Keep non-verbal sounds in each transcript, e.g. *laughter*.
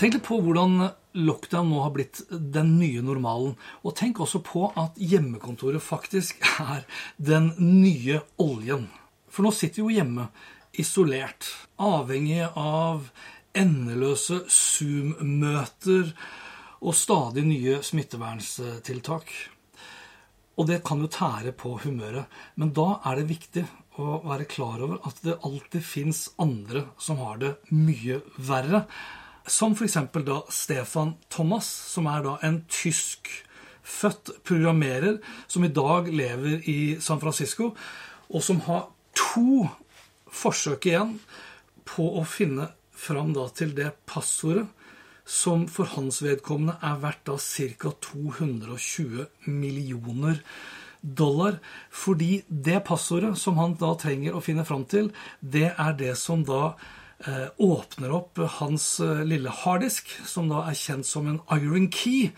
Tenk litt på hvordan lockdown nå har blitt den nye normalen. Og tenk også på at hjemmekontoret faktisk er den nye oljen. For nå sitter vi jo hjemme, isolert, avhengig av endeløse Zoom-møter og stadig nye smittevernstiltak. Og det kan jo tære på humøret. Men da er det viktig å være klar over at det alltid fins andre som har det mye verre. Som f.eks. da Stefan Thomas, som er da en tyskfødt programmerer som i dag lever i San Francisco, og som har to forsøk igjen på å finne fram da til det passordet som for hans vedkommende er verdt da ca. 220 millioner dollar. Fordi det passordet som han da trenger å finne fram til, det er det som da åpner opp hans eh, lille harddisk, som da er kjent som en iron key,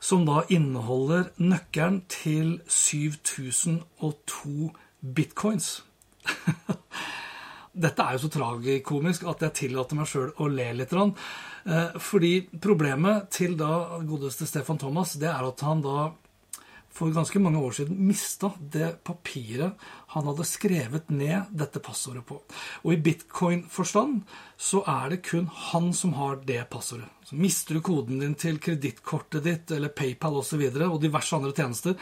som da inneholder nøkkelen til 7002 bitcoins. *laughs* Dette er jo så tragikomisk at jeg tillater meg sjøl å le litt. Eh, fordi problemet til da godeste Stefan Thomas, det er at han da for ganske mange år siden mista det papiret han hadde skrevet ned dette passordet på. Og i bitcoin-forstand så er det kun han som har det passordet. Så mister du koden din til kredittkortet ditt eller PayPal osv. Og, så og diverse andre tjenester,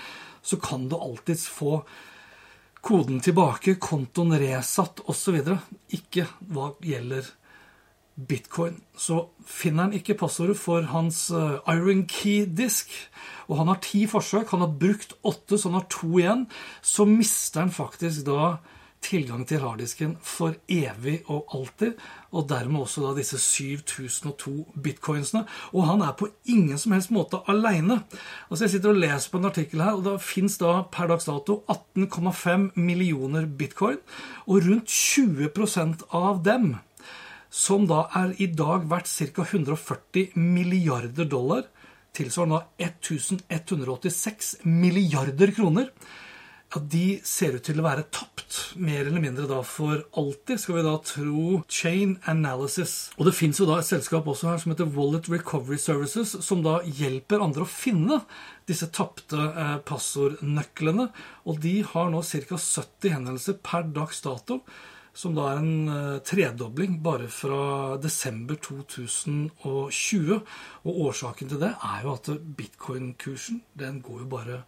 så kan du alltids få koden tilbake, kontoen resatt osv. Ikke hva gjelder bitcoin. Så finner han ikke passordet for hans eh, Iron Key-disk, og han har ti forsøk, han har brukt åtte, så han har to igjen, så mister han faktisk da tilgang til harddisken for evig og alltid, og dermed også da disse 7002 bitcoinsene. Og han er på ingen som helst måte aleine. Altså jeg sitter og leser på en artikkel her, og det fins da per dags dato 18,5 millioner bitcoin, og rundt 20% av dem som da er i dag verdt ca. 140 milliarder dollar, tilsvarende 1186 milliarder kroner, ja, de ser ut til å være tapt, mer eller mindre da for alltid, skal vi da tro Chain Analysis. Og det fins jo da et selskap også her som heter Wallet Recovery Services, som da hjelper andre å finne disse tapte eh, passordnøklene. Og de har nå ca. 70 henvendelser per dags dato som da er en uh, tredobling bare fra desember 2020. Og årsaken til det er jo at bitcoin-kursen den går jo bare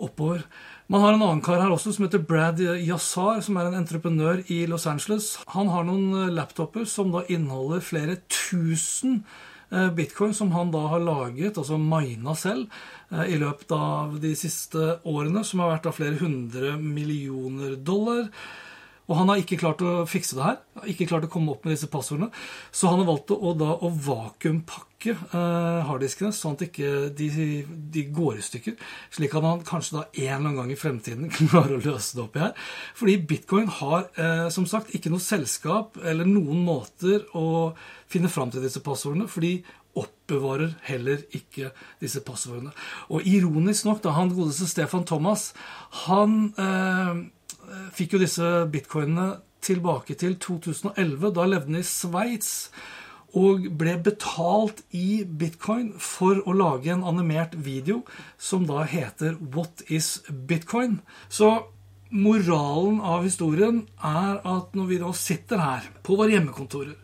oppover. Man har en annen kar her også som heter Brad Yassar, som er en entreprenør i Los Angeles. Han har noen eh, laptoper som da inneholder flere tusen eh, bitcoin som han da har laget, altså mina selv, i løpet av de siste årene, som har vært av flere hundre millioner dollar. Og han har ikke klart å fikse det her. Ikke klart å komme opp med disse passordene. Så han har valgt å, da, å vakuumpakke eh, harddiskene, sånn at ikke de, de, går i stykker. Slik at han kanskje da en eller annen gang i fremtiden *laughs* klarer å løse det oppi her. Fordi bitcoin har eh, som sagt ikke noe selskap eller noen måter å finne fram til disse passordene. fordi oppbevarer heller ikke disse passordene. Og ironisk nok, da han godeste Stefan Thomas, han Eh, fikk jo disse bitcoinene tilbake til 2011. Da levde han i Sveits og ble betalt i bitcoin for å lage en animert video som da heter What is bitcoin? Så moralen av historien er at når vi da sitter her på våre hjemmekontorer,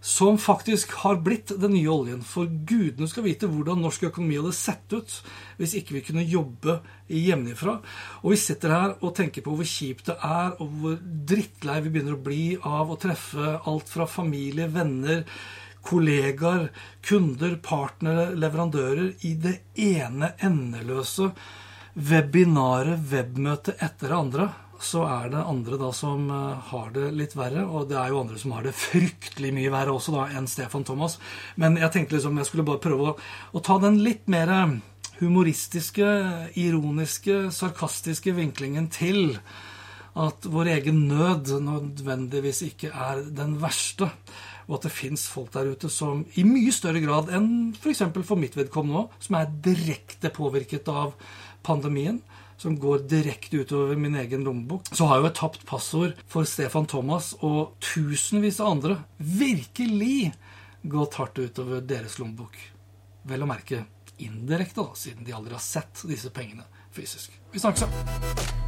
som faktisk har blitt den nye oljen. For gudene skal vite hvordan norsk økonomi hadde sett ut hvis ikke vi kunne jobbe hjemmefra. Og vi sitter her og tenker på hvor kjipt det er, og hvor drittlei vi begynner å bli av å treffe alt fra familie, venner, kollegaer, kunder, partnere, leverandører i det ene endeløse webinaret, webmøtet etter det andre så er det andre da som eh, har det litt verre. Og det er jo andre som har det fryktelig mye verre også da enn Stefan Thomas. Men jeg tenkte liksom jeg skulle bare prøve å, å ta den litt mer humoristiske, ironiske, sarkastiske vinklingen til at vår egen nød nødvendigvis ikke er den verste. Og at det fins folk der ute som i mye større grad enn f.eks. For, for mitt vedkommende òg, som er direkte påvirket av pandemien, som går direkte utover min egen lommebok, så har jo et tapt passord for Stefan Thomas og tusenvis av andre virkelig gått hardt utover deres lommebok. Vel å merke indirekte, da, siden de aldri har sett disse pengene fysisk. Vi snakkes, da.